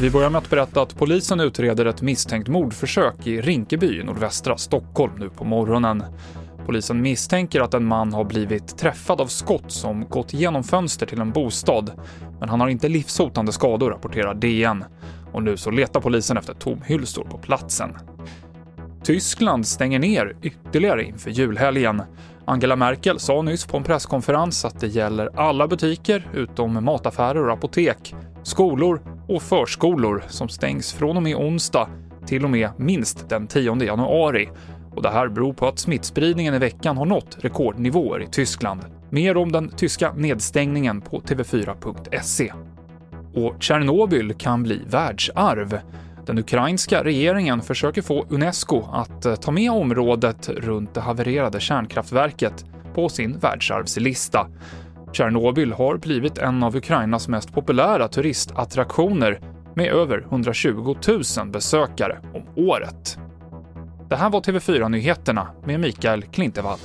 Vi börjar med att berätta att polisen utreder ett misstänkt mordförsök i Rinkeby i nordvästra Stockholm nu på morgonen. Polisen misstänker att en man har blivit träffad av skott som gått genom fönster till en bostad, men han har inte livshotande skador, rapporterar DN. Och nu så letar polisen efter tomhylsor på platsen. Tyskland stänger ner ytterligare inför julhelgen. Angela Merkel sa nyss på en presskonferens att det gäller alla butiker utom mataffärer och apotek, skolor och förskolor som stängs från och med onsdag till och med minst den 10 januari. Och det här beror på att smittspridningen i veckan har nått rekordnivåer i Tyskland. Mer om den tyska nedstängningen på tv4.se. Och Tjernobyl kan bli världsarv. Den ukrainska regeringen försöker få Unesco att eh, ta med området runt det havererade kärnkraftverket på sin världsarvslista. Tjernobyl har blivit en av Ukrainas mest populära turistattraktioner med över 120 000 besökare om året. Det här var TV4 Nyheterna med Mikael Klintevall.